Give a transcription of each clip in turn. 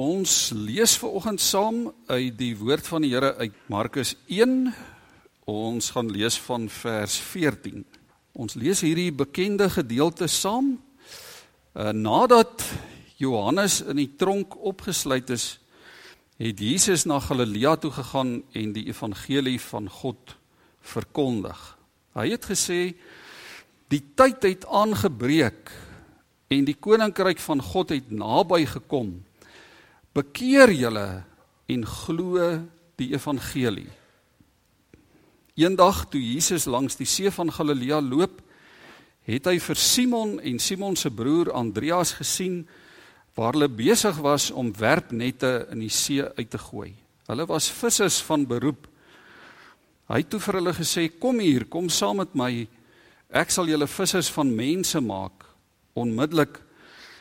Ons lees ver oggend saam uit die woord van die Here uit Markus 1. Ons gaan lees van vers 14. Ons lees hierdie bekende gedeelte saam. Uh, nadat Johannes in die tronk opgesluit is, het Jesus na Galilea toe gegaan en die evangelie van God verkondig. Hy het gesê die tyd het aangebreek en die koninkryk van God het naby gekom bekeer julle en glo die evangelie. Eendag toe Jesus langs die see van Galilea loop, het hy vir Simon en Simon se broer Andreas gesien waar hulle besig was om werpnette in die see uit te gooi. Hulle was vissers van beroep. Hy het toe vir hulle gesê: "Kom hier, kom saam met my. Ek sal julle vissers van mense maak." Onmiddellik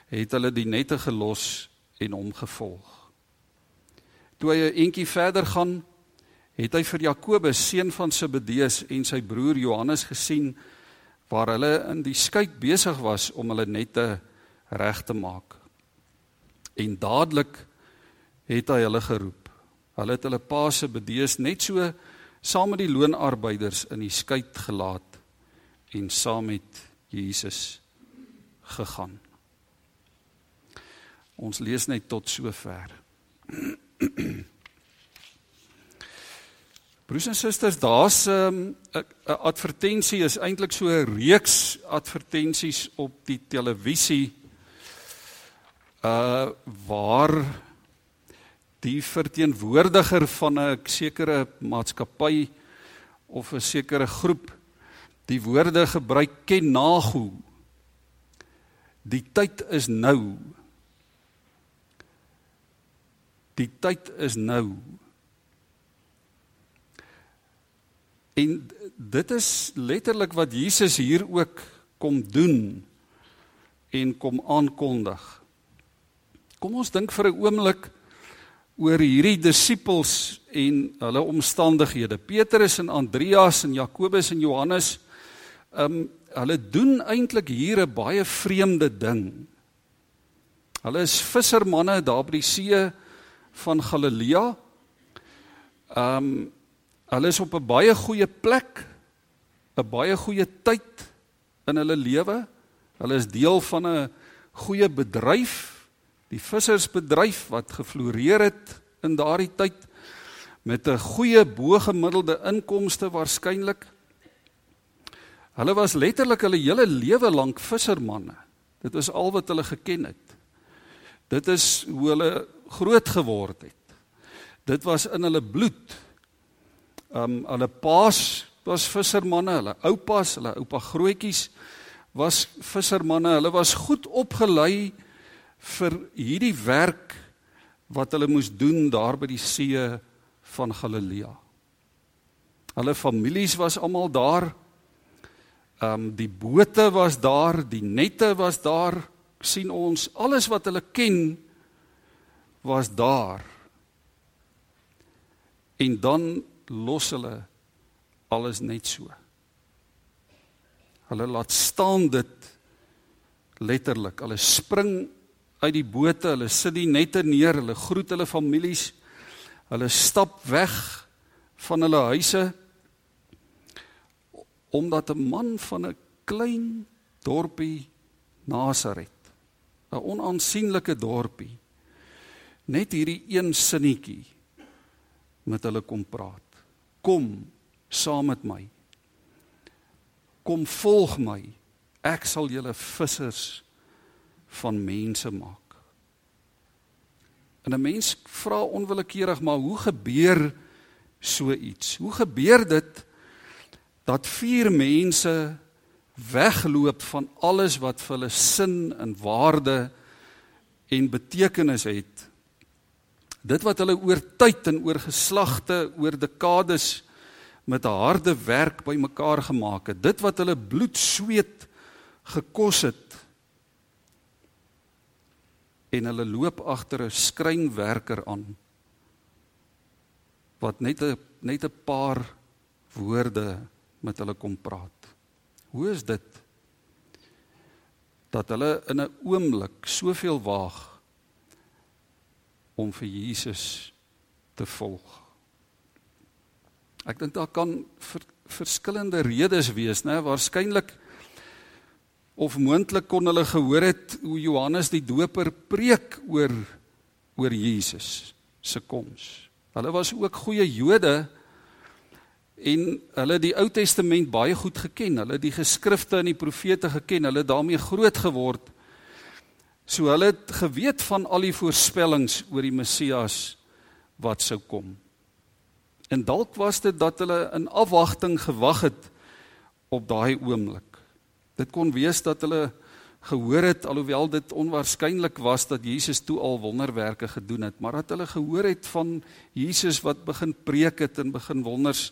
het hulle die nette gelos en hom gevolg. Toe hy 'n entjie verder gaan, het hy vir Jakobus, seun van Zebedeus en sy broer Johannes gesien waar hulle in die skei besig was om hulle nette reg te maak. En dadelik het hy hulle geroep. Hulle het hulle pa se bedees net so saam met die loonarbeiders in die skei gelaat en saam met Jesus gegaan. Ons lees net tot sover. Broers en susters, daar's 'n um, advertensie is eintlik so 'n reeks advertensies op die televisie uh waar die verteenwoordiger van 'n sekere maatskappy of 'n sekere groep die woorde gebruik ken nago die tyd is nou Die tyd is nou. En dit is letterlik wat Jesus hier ook kom doen en kom aankondig. Kom ons dink vir 'n oomblik oor hierdie disippels en hulle omstandighede. Petrus en Andreas en Jakobus en Johannes, ehm um, hulle doen eintlik hier 'n baie vreemde ding. Hulle is vissermanne daar by die see van Galilea. Ehm um, hulle is op 'n baie goeie plek, 'n baie goeie tyd in hulle lewe. Hulle is deel van 'n goeie bedryf, die vissersbedryf wat gefloreer het in daardie tyd met 'n goeie bo-gemiddelde inkomste waarskynlik. Hulle was letterlik hulle hele lewe lank vissermanne. Dit is al wat hulle geken het. Dit is hoe hulle groot geword het. Dit was in hulle bloed. Um hulle paas was vissermanne, hulle oupas, hulle oupa grootjies was vissermanne. Hulle was goed opgelei vir hierdie werk wat hulle moes doen daar by die see van Galilea. Hulle families was almal daar. Um die bote was daar, die nette was daar. sien ons alles wat hulle ken was daar. En dan los hulle alles net so. Hulle laat staan dit letterlik. Hulle spring uit die bote, hulle sit die nette neer, hulle groet hulle families. Hulle stap weg van hulle huise omdat 'n man van 'n klein dorpie Nasaret, 'n onaansienlike dorpie net hierdie een sinnetjie met hulle kom praat. Kom saam met my. Kom volg my. Ek sal julle vissers van mense maak. En 'n mens vra onwillekeurig maar hoe gebeur so iets? Hoe gebeur dit dat vier mense wegloop van alles wat vir hulle sin en waarde en betekenis het Dit wat hulle oor tyd en oor geslagte, oor dekades met 'n harde werk bymekaar gemaak het. Dit wat hulle bloed, sweet gekos het. En hulle loop agter 'n skrynwerker aan wat net 'n net 'n paar woorde met hulle kom praat. Hoe is dit dat hulle in 'n oomblik soveel waag om vir Jesus te volg. Ek dink daar kan ver, verskillende redes wees, né? Waarskynlik of moontlik kon hulle gehoor het hoe Johannes die Doper preek oor oor Jesus se koms. Hulle was ook goeie Jode en hulle die Ou Testament baie goed geken. Hulle die geskrifte en die profete geken. Hulle daarmee groot geword. So hulle het geweet van al die voorspellings oor die Messias wat sou kom. En dalk was dit dat hulle in afwagting gewag het op daai oomblik. Dit kon wees dat hulle gehoor het alhoewel dit onwaarskynlik was dat Jesus toe al wonderwerke gedoen het, maar dat hulle gehoor het van Jesus wat begin preek het en begin wonders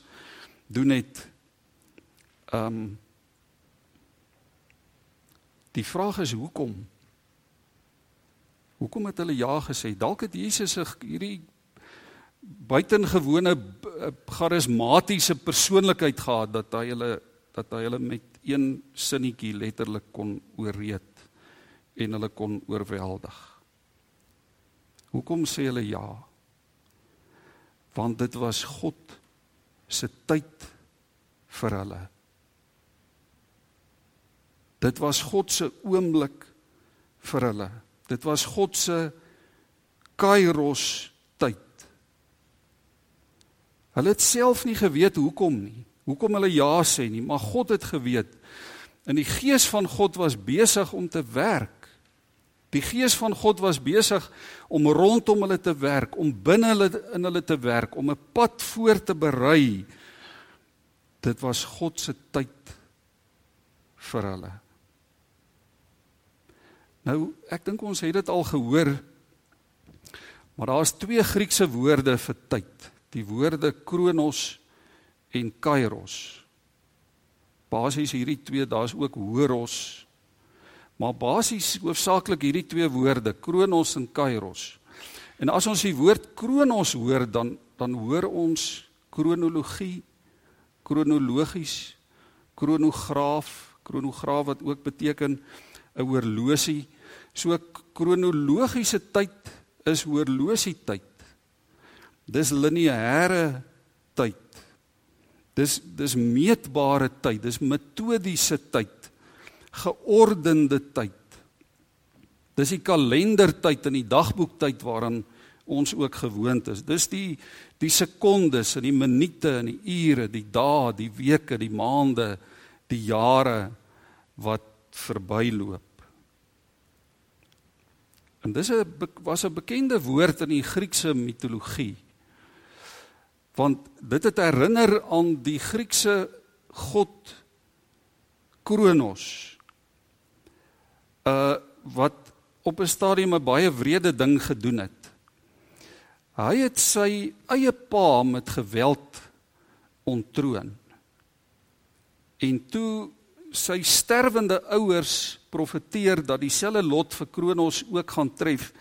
doen het. Ehm um, Die vraag is hoekom? Hoekom het hulle ja gesê? Dalk het Jesus hierdie buitengewone charismatiese persoonlikheid gehad dat hy hulle dat hy hulle met een sinnetjie letterlik kon ooreed en hulle kon oorweldig. Hoekom sê hulle ja? Want dit was God se tyd vir hulle. Dit was God se oomblik vir hulle. Dit was God se kairos tyd. Hulle het self nie geweet hoekom nie hoekom hulle ja sê nie, maar God het geweet. En die gees van God was besig om te werk. Die gees van God was besig om rondom hulle te werk, om binne hulle in hulle te werk, om 'n pad voor te berei. Dit was God se tyd vir hulle. Nou, ek dink ons het dit al gehoor. Maar daar's twee Griekse woorde vir tyd. Die woorde kronos en kairos. Basies hierdie twee, daar's ook horos. Maar basies hoofsaaklik hierdie twee woorde, kronos en kairos. En as ons die woord kronos hoor, dan dan hoor ons kronologie, kronologies, kronograaf, kronograaf wat ook beteken 'n horlosie. So kronologiese tyd is horlosietyd. Dis lineêre tyd. Dis dis meetbare tyd, dis metodiese tyd, geordende tyd. Dis die kalendertyd en die dagboektyd waaraan ons ook gewoond is. Dis die die sekondes en die minute en die ure, die dae, die weke, die maande, die jare wat verbyloop. En dis 'n was 'n bekende woord in die Griekse mitologie want dit het herinner aan die Griekse god Kronos uh wat op 'n stadium 'n baie wrede ding gedoen het. Hy het sy eie pa met geweld ontroon. En toe sy sterwende ouers profeteer dat dieselfde lot vir Kronos ook gaan tref,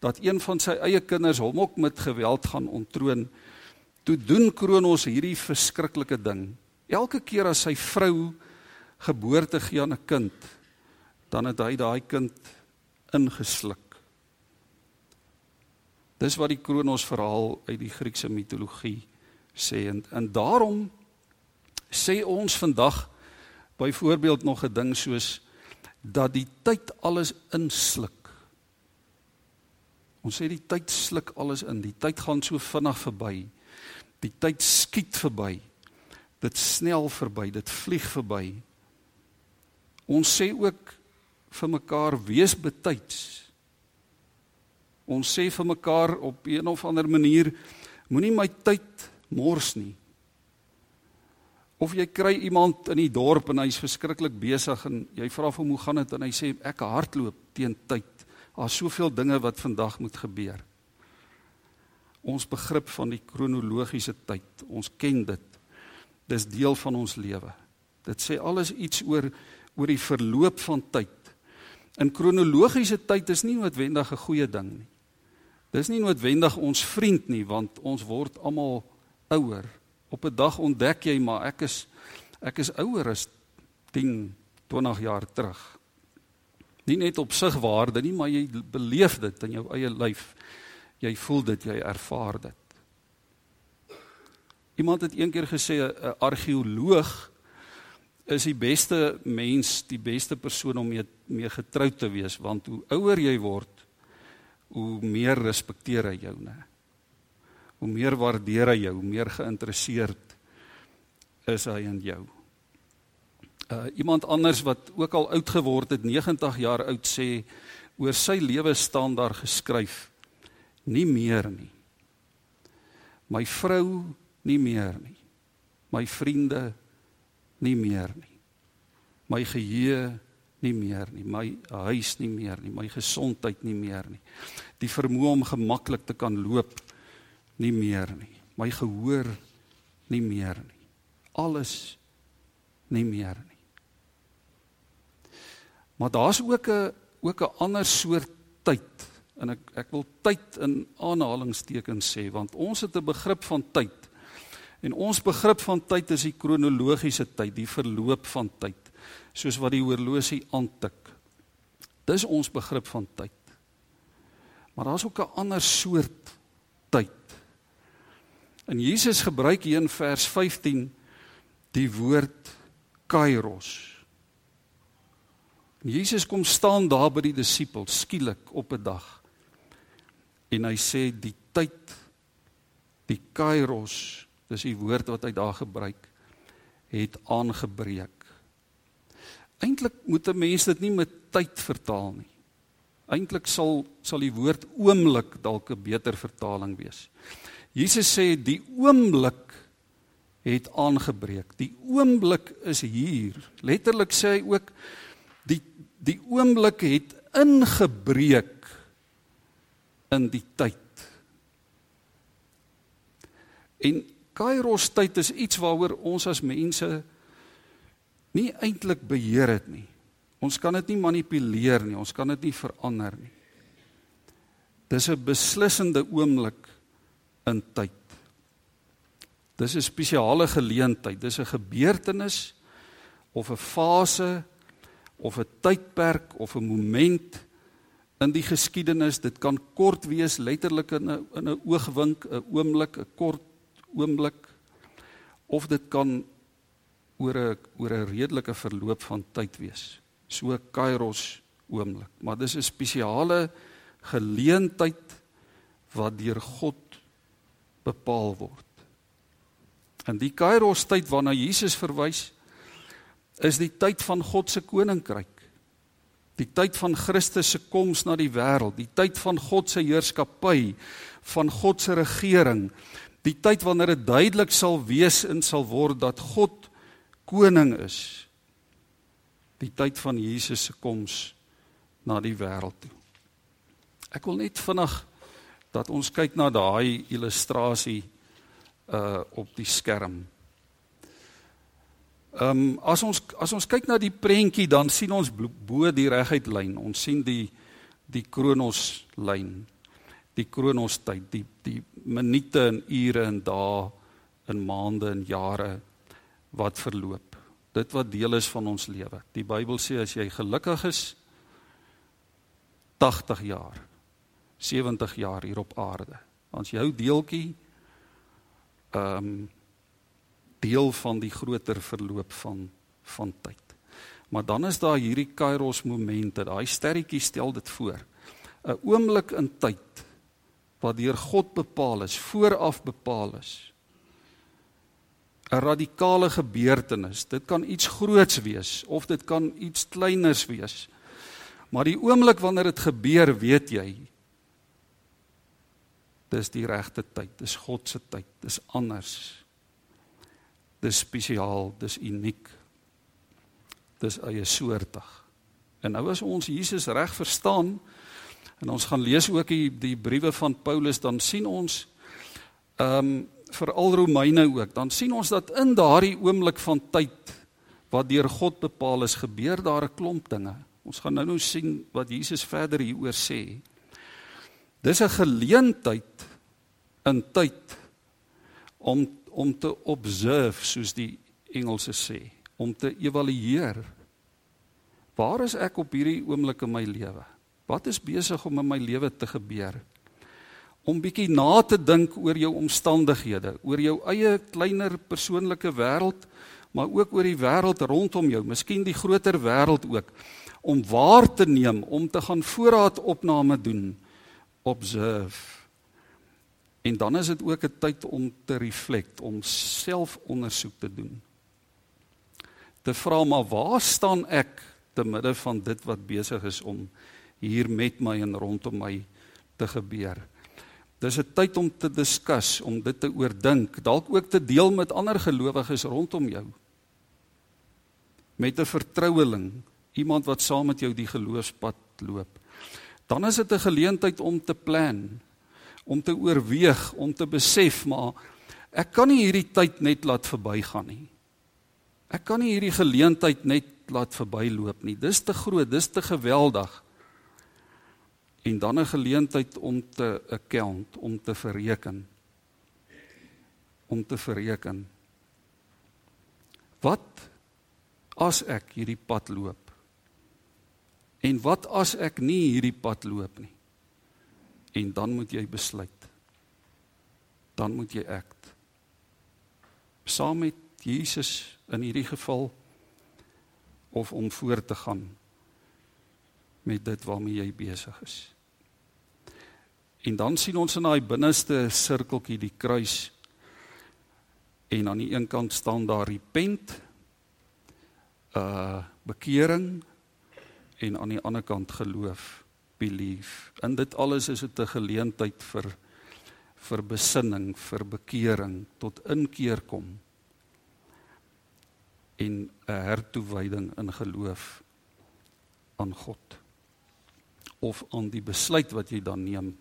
dat een van sy eie kinders hom ook met geweld gaan ontroon. Toe doen Kronos hierdie verskriklike ding. Elke keer as sy vrou geboorte gee aan 'n kind, dan het hy daai kind ingesluk. Dis wat die Kronos verhaal uit die Griekse mitologie sê en, en daarom sê ons vandag byvoorbeeld nog 'n ding soos dat die tyd alles insluk. Ons sê die tyd sluk alles in. Die tyd gaan so vinnig verby. Die tyd skiet verby. Dit snel verby, dit vlieg verby. Ons sê ook vir mekaar wees betyds. Ons sê vir mekaar op een of ander manier moenie my tyd mors nie. Of jy kry iemand in die dorp en hy's verskriklik besig en jy vra hom hoe gaan dit en hy sê ek hardloop teen tyd. Daar's soveel dinge wat vandag moet gebeur ons begrip van die kronologiese tyd. Ons ken dit. Dis deel van ons lewe. Dit sê alles iets oor oor die verloop van tyd. In kronologiese tyd is nie noodwendig 'n goeie ding nie. Dis nie noodwendig ons vriend nie want ons word almal ouer. Op 'n dag ontdek jy maar ek is ek is ouer as 10, 20 jaar terug. Nie net op sigwaarde nie, maar jy beleef dit in jou eie lyf Jy voel dit, jy ervaar dit. Iemand het eendag gesê 'n argeoloog is die beste mens, die beste persoon om mee, mee getroud te wees want hoe ouer jy word, hoe meer respekteer hy jou, né? Hoe meer waardeer hy jou, hoe meer geïnteresseerd is hy in jou. Uh iemand anders wat ook al oud geword het, 90 jaar oud sê oor sy lewe staan daar geskryf nie meer nie. My vrou nie meer nie. My vriende nie meer nie. My geheue nie meer nie. My huis nie meer nie. My gesondheid nie meer nie. Die vermoë om gemaklik te kan loop nie meer nie. My gehoor nie meer nie. Alles nie meer nie. Maar daar's ook 'n ook 'n ander soort tyd. En ek ek wil tyd in aanhalingstekens sê want ons het 'n begrip van tyd. En ons begrip van tyd is die kronologiese tyd, die verloop van tyd, soos wat die horlosie aantik. Dis ons begrip van tyd. Maar daar's ook 'n ander soort tyd. En Jesus gebruik hier in vers 15 die woord kairos. Jesus kom staan daar by die disippels skielik op 'n dag. En hy sê die tyd die kairos, dis die woord wat hy daar gebruik, het aangebreek. Eintlik moet 'n mens dit nie met tyd vertaal nie. Eintlik sal sal die woord oomblik dalk 'n beter vertaling wees. Jesus sê die oomblik het aangebreek. Die oomblik is hier. Letterlik sê hy ook die die oomblik het ingebreek in die tyd. En Kairos tyd is iets waaroor ons as mense nie eintlik beheer het nie. Ons kan dit nie manipuleer nie, ons kan dit nie verander nie. Dis 'n beslissende oomblik in tyd. Dis 'n spesiale geleentheid, dis 'n gebeurtenis of 'n fase of 'n tydperk of 'n moment in die geskiedenis. Dit kan kort wees, letterlik in 'n in 'n oogwink, 'n oomblik, 'n kort oomblik of dit kan oor 'n oor 'n redelike verloop van tyd wees. So kairos oomblik, maar dis 'n spesiale geleentheid wat deur God bepaal word. En die kairos tyd waarna Jesus verwys is die tyd van God se koninkryk. Die tyd van Christus se koms na die wêreld, die tyd van God se heerskappy, van God se regering, die tyd wanneer dit duidelik sal wees en sal word dat God koning is. Die tyd van Jesus se koms na die wêreld toe. Ek wil net vinnig dat ons kyk na daai illustrasie uh op die skerm. Ehm um, as ons as ons kyk na die prentjie dan sien ons bo die reguit lyn. Ons sien die die kronos lyn. Die kronos tyd, die die minute en ure en dae en maande en jare wat verloop. Dit wat deel is van ons lewe. Die Bybel sê as jy gelukkig is 80 jaar, 70 jaar hier op aarde. Ons jou deeltjie ehm um, deel van die groter verloop van van tyd. Maar dan is daar hierdie kairos momente, daai sterretjie stel dit voor. 'n Oomblik in tyd wat deur God bepaal is, vooraf bepaal is. 'n Radikale gebeurtenis. Dit kan iets groots wees of dit kan iets kleiners wees. Maar die oomblik wanneer dit gebeur, weet jy, dis die regte tyd, dis God se tyd, dis anders. Dis spesiaal, dis uniek. Dis eie soortig. En nou as ons Jesus reg verstaan en ons gaan lees ook die die briewe van Paulus dan sien ons ehm um, veral Romeine ook, dan sien ons dat in daardie oomblik van tyd wat deur God bepaal is, gebeur daar 'n klomp dinge. Ons gaan nou-nou sien wat Jesus verder hieroor sê. Dis 'n geleentheid in tyd om om te observe soos die Engelse sê, om te evalueer. Waar is ek op hierdie oomblik in my lewe? Wat is besig om in my lewe te gebeur? om bietjie na te dink oor jou omstandighede, oor jou eie kleiner persoonlike wêreld, maar ook oor die wêreld rondom jou, miskien die groter wêreld ook, om waar te neem, om te gaan voorraadopname doen, observe. En dan is dit ook 'n tyd om te reflect, om selfondersoek te doen. Te vra maar waar staan ek te midde van dit wat besig is om hier met my en rondom my te gebeur. Dis 'n tyd om te diskus, om dit te oordink, dalk ook te deel met ander gelowiges rondom jou. Met 'n vertroueling, iemand wat saam met jou die geloofspad loop. Dan is dit 'n geleentheid om te plan, om te oorweeg, om te besef maar ek kan nie hierdie tyd net laat verbygaan nie. Ek kan nie hierdie geleentheid net laat verbyloop nie. Dis te groot, dis te geweldig. En dan 'n geleentheid om te account, om te verreken. Om te verreken. Wat as ek hierdie pad loop? En wat as ek nie hierdie pad loop nie? En dan moet jy besluit. Dan moet jy act. Saam met Jesus in hierdie geval of om voort te gaan met dit waarmee jy besig is. En dan sien ons in daai binneste sirkeltjie die kruis en aan die een kant staan daar repent uh bekering en aan die ander kant geloof belief. In dit alles is dit 'n geleentheid vir vir besinning, vir bekering, tot inkeer kom en 'n hertoewyding in geloof aan God. Of aan die besluit wat jy dan neem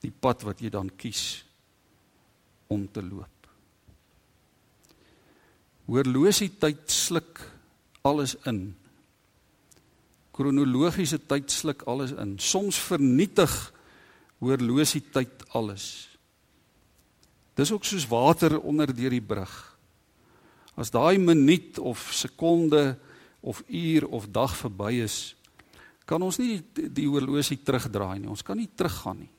die pad wat jy dan kies om te loop. Horlosie tyd sluk alles in kronologiese tyd sluk alles in soms vernietig horlosie tyd alles Dis ook soos water onder deur die brug As daai minuut of sekonde of uur of dag verby is, kan ons nie die, die horlosie terugdraai nie. Ons kan nie teruggaan nie.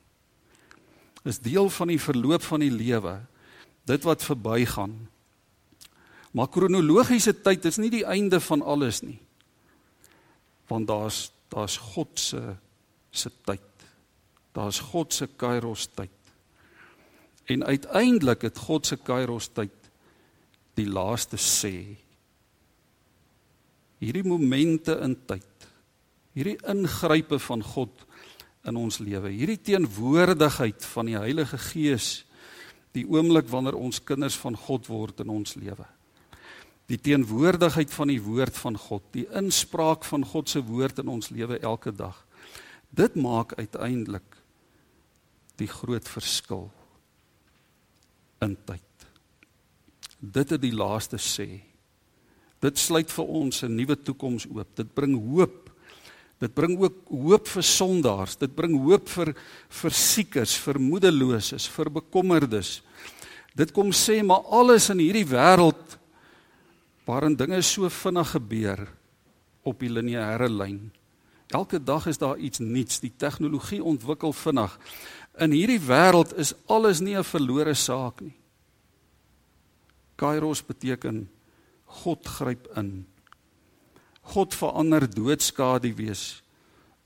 Is deel van die verloop van die lewe. Dit wat verbygaan. Maar kronologiese tyd is nie die einde van alles nie. Want daar's daar's God se se tyd. Daar's God se kairos tyd. En uiteindelik het God se kairos tyd die laaste sê. Hierdie momente in tyd, hierdie ingrype van God in ons lewe, hierdie teenwoordigheid van die Heilige Gees, die oomblik wanneer ons kinders van God word in ons lewe. Die teenwoordigheid van die woord van God, die inspraak van God se woord in ons lewe elke dag. Dit maak uiteindelik die groot verskil in tyd. Dit het die laaste sê. Dit sluit vir ons 'n nuwe toekoms oop. Dit bring hoop. Dit bring ook hoop vir sondaars. Dit bring hoop vir vir siekes, vir moedeloses, vir bekommerdes. Dit kom sê maar alles in hierdie wêreld waarin dinge so vinnig gebeur op die lineêre lyn. Elke dag is daar iets nuuts. Die tegnologie ontwikkel vinnig. In hierdie wêreld is alles nie 'n verlore saak nie. Kairos beteken God gryp in. God verander doodskade wees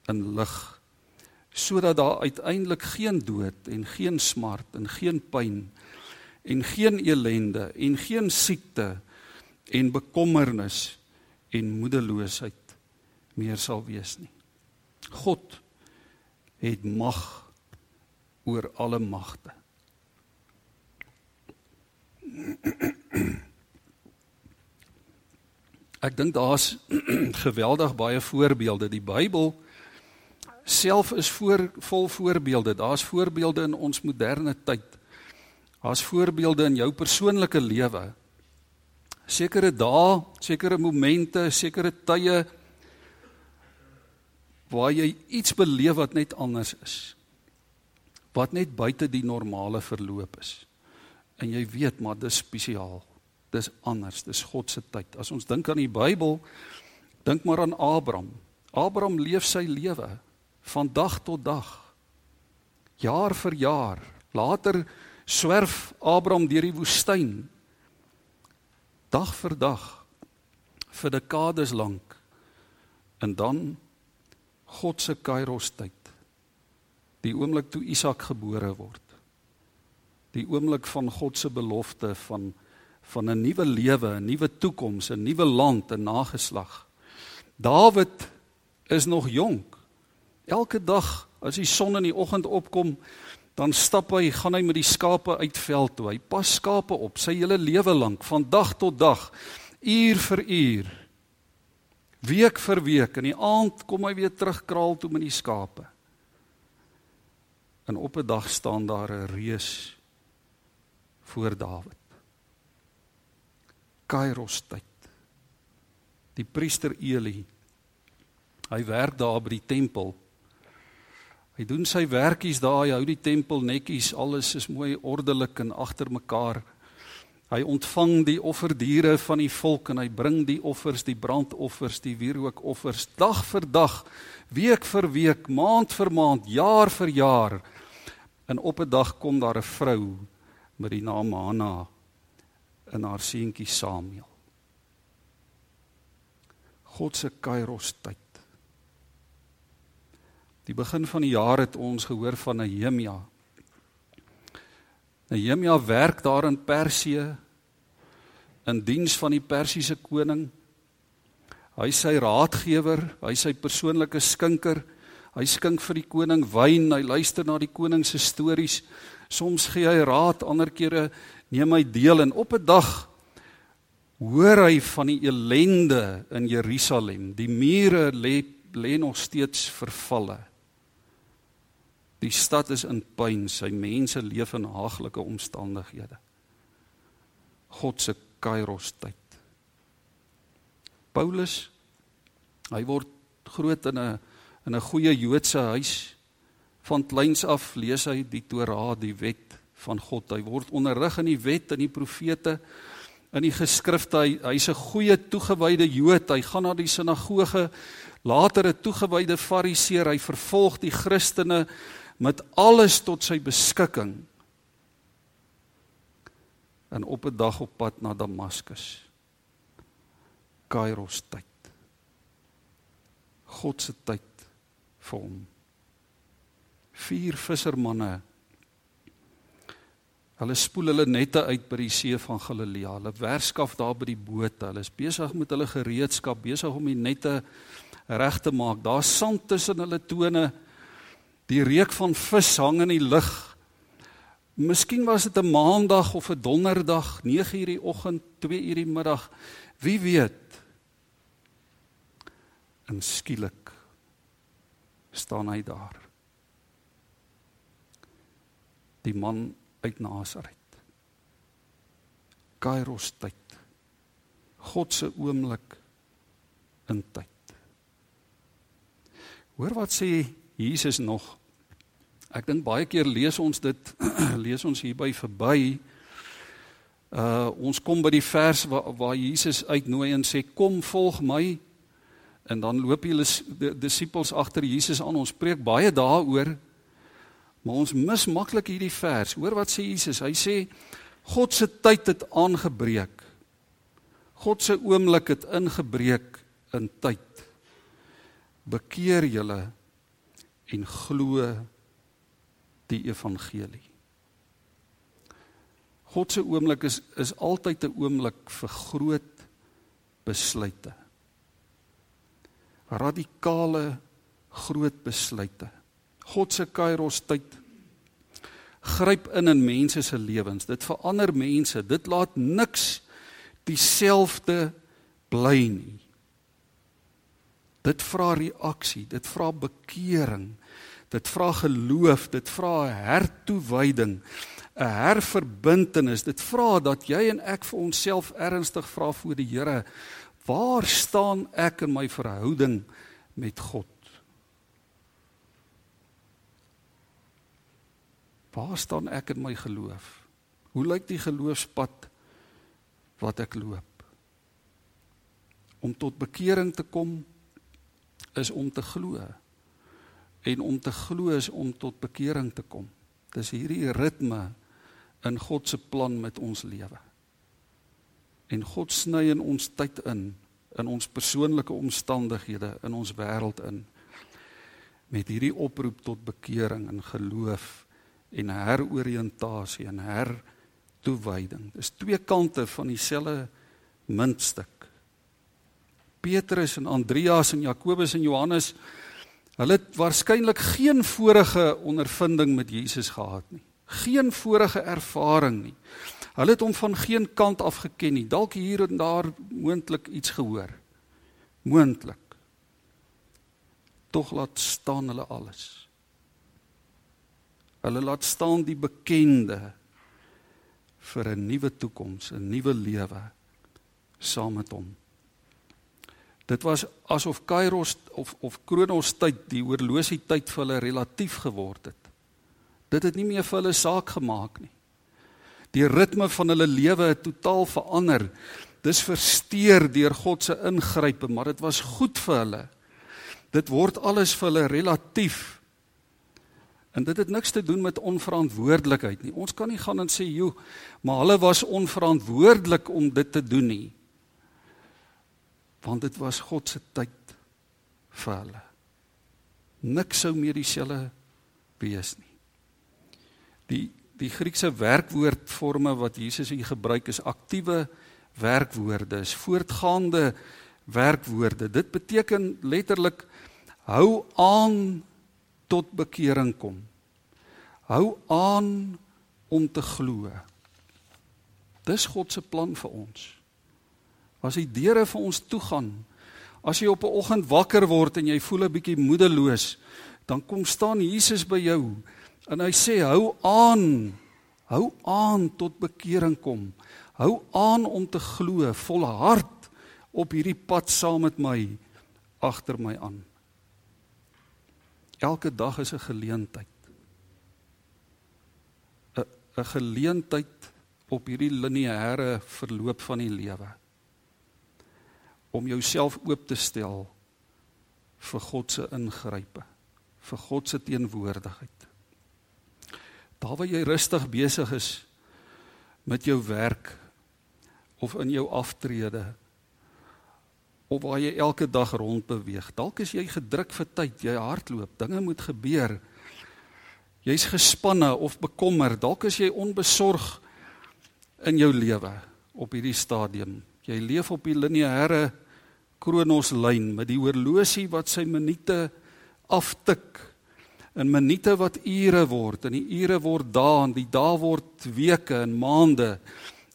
in lig sodat daar uiteindelik geen dood en geen smart en geen pyn en geen elende en geen siekte en bekommernis en moedeloosheid meer sal wees nie. God het mag oor alle magte. Ek dink daar's geweldig baie voorbeelde. Die Bybel self is voor, vol voorbeelde. Daar's voorbeelde in ons moderne tyd. Daar's voorbeelde in jou persoonlike lewe. Sekere dae, sekere momente, sekere tye waar jy iets beleef wat net anders is. Wat net buite die normale verloop is. En jy weet maar dis spesiaal. Dis anders, dis God se tyd. As ons dink aan die Bybel, dink maar aan Abraham. Abraham leef sy lewe van dag tot dag. Jaar vir jaar. Later swerf Abraham deur die woestyn. Dag vir dag vir dekades lank. En dan God se Kairos tyd. Die oomblik toe Isak gebore word. Die oomblik van God se belofte van van 'n nuwe lewe, 'n nuwe toekoms, 'n nuwe land, 'n nageslag. Dawid is nog jonk. Elke dag as die son in die oggend opkom, dan stap hy, gaan hy met die skape uit veld toe. Hy pas skape op sy hele lewe lank, van dag tot dag, uur vir uur. Week vir week in die aand kom hy weer terug kraal toe met die skape. En op 'n dag staan daar 'n reus voor Dawid. Kairos tyd. Die priester Eli. Hy werk daar by die tempel. Hy doen sy werkies daar, hy hou die tempel netjies, alles is mooi ordelik en agter mekaar. Hy ontvang die offerdiere van die volk en hy bring die offers, die brandoffers, die wierookoffers dag vir dag, week vir week, maand vir maand, jaar vir jaar. En op 'n dag kom daar 'n vrou met die naam Hanna en haar seentjie Samuel. God se Kairos tyd. Die begin van die jaar het ons gehoor van Nehemia Nehemia werk daar in Persië in diens van die Persiese koning. Hy is sy raadgewer, hy is sy persoonlike skinker. Hy skink vir die koning wyn, hy luister na die koning se stories. Soms gee hy raad, ander kere neem hy deel en op 'n dag hoor hy van die ellende in Jerusalem. Die mure lê lê nog steeds vervalle. Die stad is in pyn, sy mense leef in haaglike omstandighede. God se Kairos tyd. Paulus hy word groot in 'n in 'n goeie Joodse huis. Van kleins af lees hy die Torah, die wet van God. Hy word onderrig in die wet en die profete in die geskrifte. Hy, hy's 'n goeie toegewyde Jood. Hy gaan na die sinagoge, later 'n toegewyde Fariseer. Hy vervolg die Christene met alles tot sy beskikking en op 'n dag op pad na Damaskus. Kairos tyd. God se tyd vir hom. Vier vissermanne. Hulle spoel hulle nette uit by die see van Galilea. Hulle werskaf daar by die boot hulle is besig met hulle gereedskap besig om die nette reg te maak. Daar's sand tussen hulle tone Die reuk van vis hang in die lug. Miskien was dit 'n maandag of 'n donderdag, 9:00 die oggend, 2:00 die middag. Wie weet. En skielik staan hy daar. Die man uit Nasaret. Kairos tyd. God se oomblik in tyd. Hoor wat sê Jesus nog. Ek dink baie keer lees ons dit lees ons hierby verby. Uh ons kom by die vers waar waar Jesus uitnooi en sê kom volg my en dan loop die disippels agter Jesus aan. Ons preek baie daaroor. Maar ons mis maklik hierdie vers. Hoor wat sê Jesus? Hy sê God se tyd het aangebreek. God se oomblik het ingebreek in tyd. Bekeer julle en glo die evangelie. God se oomblik is is altyd 'n oomblik vir groot besluite. Radikale groot besluite. God se kairos tyd gryp in in mense se lewens. Dit verander mense. Dit laat niks dieselfde bly nie. Dit vra reaksie, dit vra bekering. Dit vra geloof, dit vra hertoewyding, 'n herverbintenis. Dit vra dat jy en ek vir onsself ernstig vra voor die Here, waar staan ek in my verhouding met God? Waar staan ek in my geloof? Hoe lyk die geloofspad wat ek loop? Om tot bekering te kom is om te glo. En om te glo is om tot bekering te kom. Dis hierdie ritme in God se plan met ons lewe. En God sny in ons tyd in, in ons persoonlike omstandighede, in ons wêreld in met hierdie oproep tot bekering en geloof en heroriëntasie en hertoewyding. Dis twee kante van dieselfde muntstuk. Petrus en Andreas en Jakobus en Johannes hulle het waarskynlik geen vorige ondervinding met Jesus gehad nie. Geen vorige ervaring nie. Hulle het hom van geen kant af geken nie. Dalk hier en daar moontlik iets gehoor. Moontlik. Tog laat staan hulle alles. Hulle laat staan die bekende vir 'n nuwe toekoms, 'n nuwe lewe saam met hom. Dit was asof Kairos of of Kronos tyd, die oorlosie tyd vir hulle relatief geword het. Dit het nie meer vir hulle saak gemaak nie. Die ritme van hulle lewe het totaal verander. Dis versteur deur God se ingrype, maar dit was goed vir hulle. Dit word alles vir hulle relatief. En dit het niks te doen met onverantwoordelikheid nie. Ons kan nie gaan en sê, "Jo, maar hulle was onverantwoordelik om dit te doen nie." Want dit was God se tyd vir hulle. Niks sou meer dieselfde wees nie. Die die Griekse werkwoordforme wat Jesus hier gebruik is aktiewe werkwoorde, is voortgaande werkwoorde. Dit beteken letterlik hou aan tot bekering kom. Hou aan om te glo. Dis God se plan vir ons. As die deure vir ons toe gaan, as jy op 'n oggend wakker word en jy voel 'n bietjie moedeloos, dan kom staan Jesus by jou En hy sê hou aan. Hou aan tot bekering kom. Hou aan om te glo volhard op hierdie pad saam met my agter my aan. Elke dag is 'n geleentheid. 'n 'n geleentheid op hierdie lineêre verloop van die lewe om jouself oop te stel vir God se ingrype, vir God se teenwoordigheid. Daar waar jy rustig besig is met jou werk of in jou aftrede of waar jy elke dag rond beweeg. Dalk is jy gedruk vir tyd, jy hardloop, dinge moet gebeur. Jy's gespanne of bekommerd, dalk is jy onbesorg in jou lewe op hierdie stadium. Jy leef op die lineêre kronoslyn met die horlosie wat sy minute aftik. In minute wat ure word en die ure word dae en die dae word weke en maande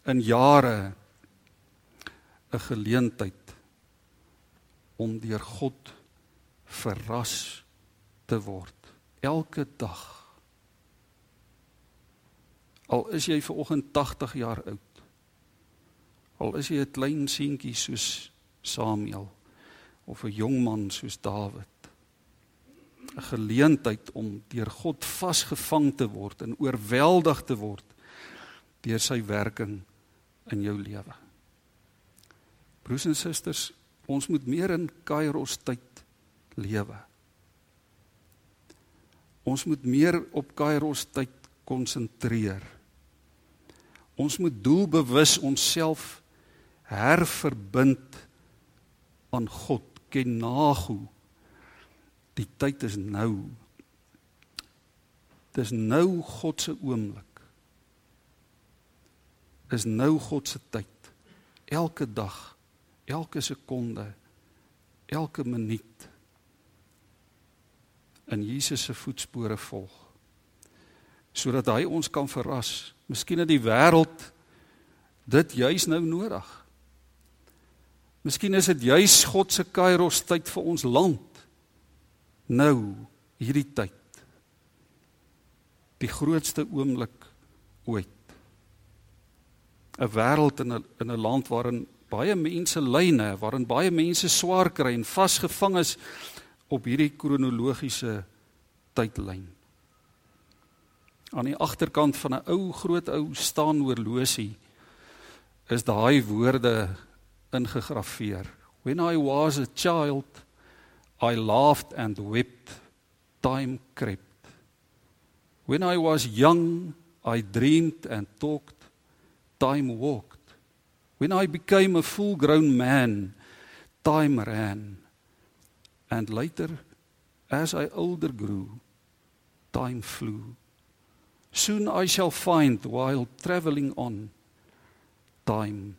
in jare 'n geleentheid om deur God verras te word. Elke dag. Al is jy ver oggend 80 jaar oud al is jy 'n klein seentjie soos Samuel of 'n jong man soos Dawid 'n geleentheid om deur God vasgevang te word en oorweldig te word deur sy werking in jou lewe. Broers en susters, ons moet meer in Kairos tyd lewe. Ons moet meer op Kairos tyd konsentreer. Ons moet doelbewus onsself herverbind aan God, ken nago Die tyd is nou. Dis nou God se oomblik. Is nou God se tyd. Elke dag, elke sekonde, elke minuut in Jesus se voetspore volg. Sodat hy ons kan verras. Miskien het die wêreld dit juis nou nodig. Miskien is dit juis God se kairos tyd vir ons land. Nou hierdie tyd. Die grootste oomblik ooit. 'n wêreld in 'n in 'n land waarin baie mense lyne waarin baie mense swaar kry en vasgevang is op hierdie kronologiese tydlyn. Aan die agterkant van 'n ou groot ou staan horlosie is daai woorde ingegraveer when i was a child I laughed and wept time crept. When I was young, I dreamed and talked, time walked. When I became a full grown man, time ran. And later, as I older grew, time flew. Soon I shall find while traveling on, time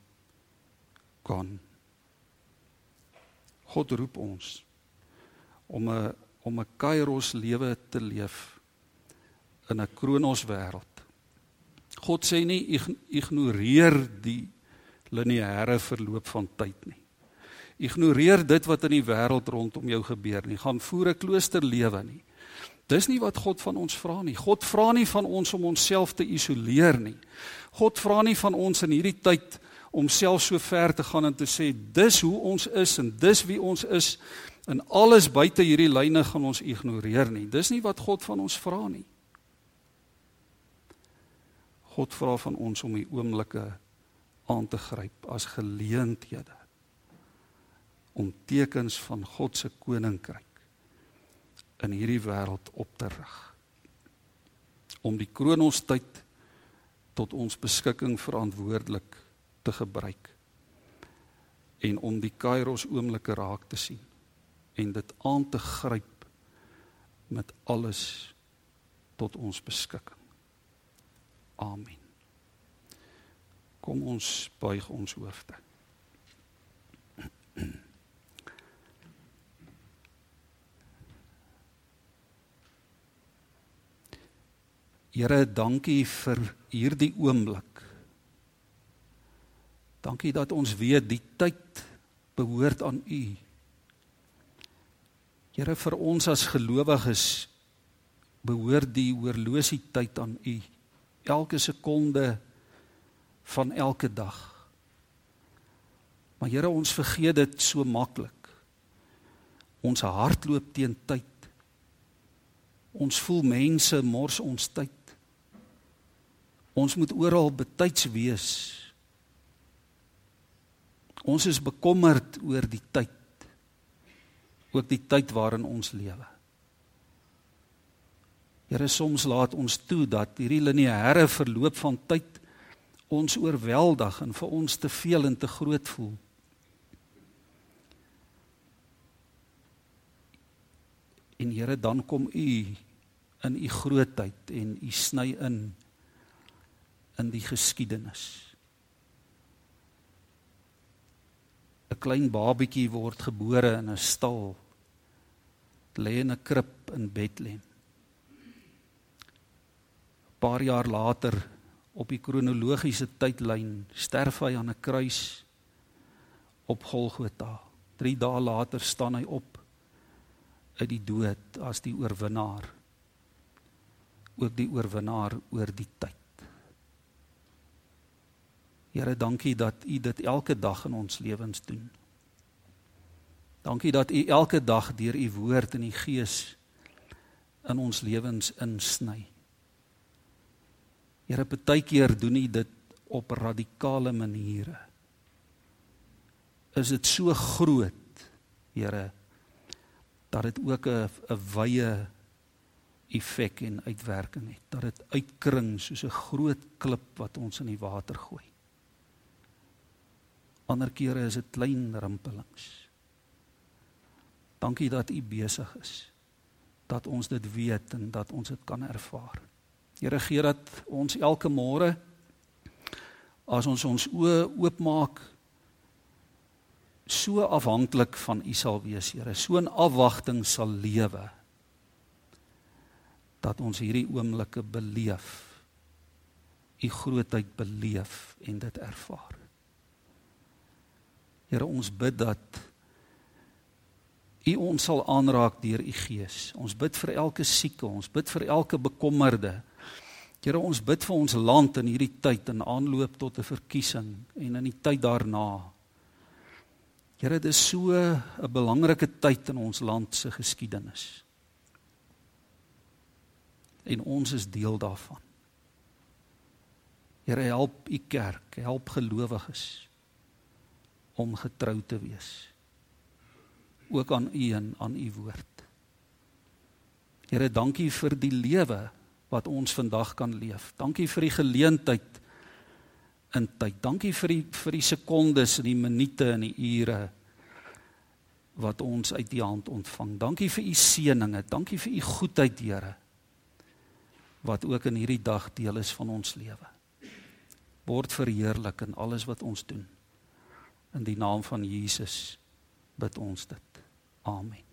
gone. God roep ons om 'n om 'n kairos lewe te leef in 'n kronos wêreld. God sê nie ignoreer die lineêre verloop van tyd nie. Ignoreer dit wat in die wêreld rondom jou gebeur nie. Gaan voer 'n kloosterlewe nie. Dis nie wat God van ons vra nie. God vra nie van ons om onsself te isoleer nie. God vra nie van ons in hierdie tyd om self so ver te gaan en te sê dis hoe ons is en dis wie ons is en alles buite hierdie lyne gaan ons ignoreer nie. Dis nie wat God van ons vra nie. God vra van ons om die oomblikke aan te gryp as geleenthede om tekens van God se koninkryk in hierdie wêreld op te rig. Om die kronos tyd tot ons beskikking verantwoordelik te gebruik en om die kairos oomblikke raak te sien en dit aan te gryp met alles tot ons beskikking. Amen. Kom ons buig ons hoofde. Here, dankie vir hierdie oomblik. Dankie dat ons weet die tyd behoort aan U. Here, vir ons as gelowiges behoort die horlosie tyd aan U. Elke sekonde van elke dag. Maar Here, ons vergeet dit so maklik. Ons hart loop teen tyd. Ons voel mense mors ons tyd. Ons moet oral betyds wees. Ons is bekommerd oor die tyd. Ook die tyd waarin ons lewe. Here soms laat ons toe dat hierdie lineêre verloop van tyd ons oorweldig en vir ons te veel en te groot voel. En Here dan kom u in u grootheid en u sny in in die geskiedenis. Klein babietjie word gebore in 'n stal. Lê in 'n krib in Bethlehem. 'n Paar jaar later op die kronologiese tydlyn sterf hy aan 'n kruis op Golgotha. 3 dae later staan hy op uit die dood as die oorwinnaar. Ook die oorwinnaar oor die tyd. Here, dankie dat U dit elke dag in ons lewens doen. Dankie dat U elke dag deur U woord en U Gees in ons lewens insny. Here, baie keer doen U dit op radikale maniere. Is dit so groot, Here, dat dit ook 'n 'n wye effek en uitwerking het. Dat dit uitkring soos 'n groot klip wat ons in die water gooi. Ander kere is dit klein rimpelings. Dankie dat U besig is. Dat ons dit weet en dat ons dit kan ervaar. Here gee dat ons elke môre as ons ons oë oopmaak so afhanklik van U sal wees, Here, so in afwagting sal lewe dat ons hierdie oomblikke beleef. U grootheid beleef en dit ervaar. Here ons bid dat U ons sal aanraak deur U Gees. Ons bid vir elke sieke, ons bid vir elke bekommerde. Here ons bid vir ons land in hierdie tyd in aanloop tot 'n verkiesing en in die tyd daarna. Here dit is so 'n belangrike tyd in ons land se geskiedenis. En ons is deel daarvan. Here help u kerk, help gelowiges om getrou te wees. Ook aan u en aan u woord. Here, dankie vir die lewe wat ons vandag kan leef. Dankie vir die geleentheid in tyd. Dankie vir die vir die sekondes en die minute en die ure wat ons uit U hand ontvang. Dankie vir U seëninge. Dankie vir U goedheid, Here. Wat ook in hierdie dag deel is van ons lewe. Word verheerlik in alles wat ons doen. In die naam van Jesus bid ons dit. Amen.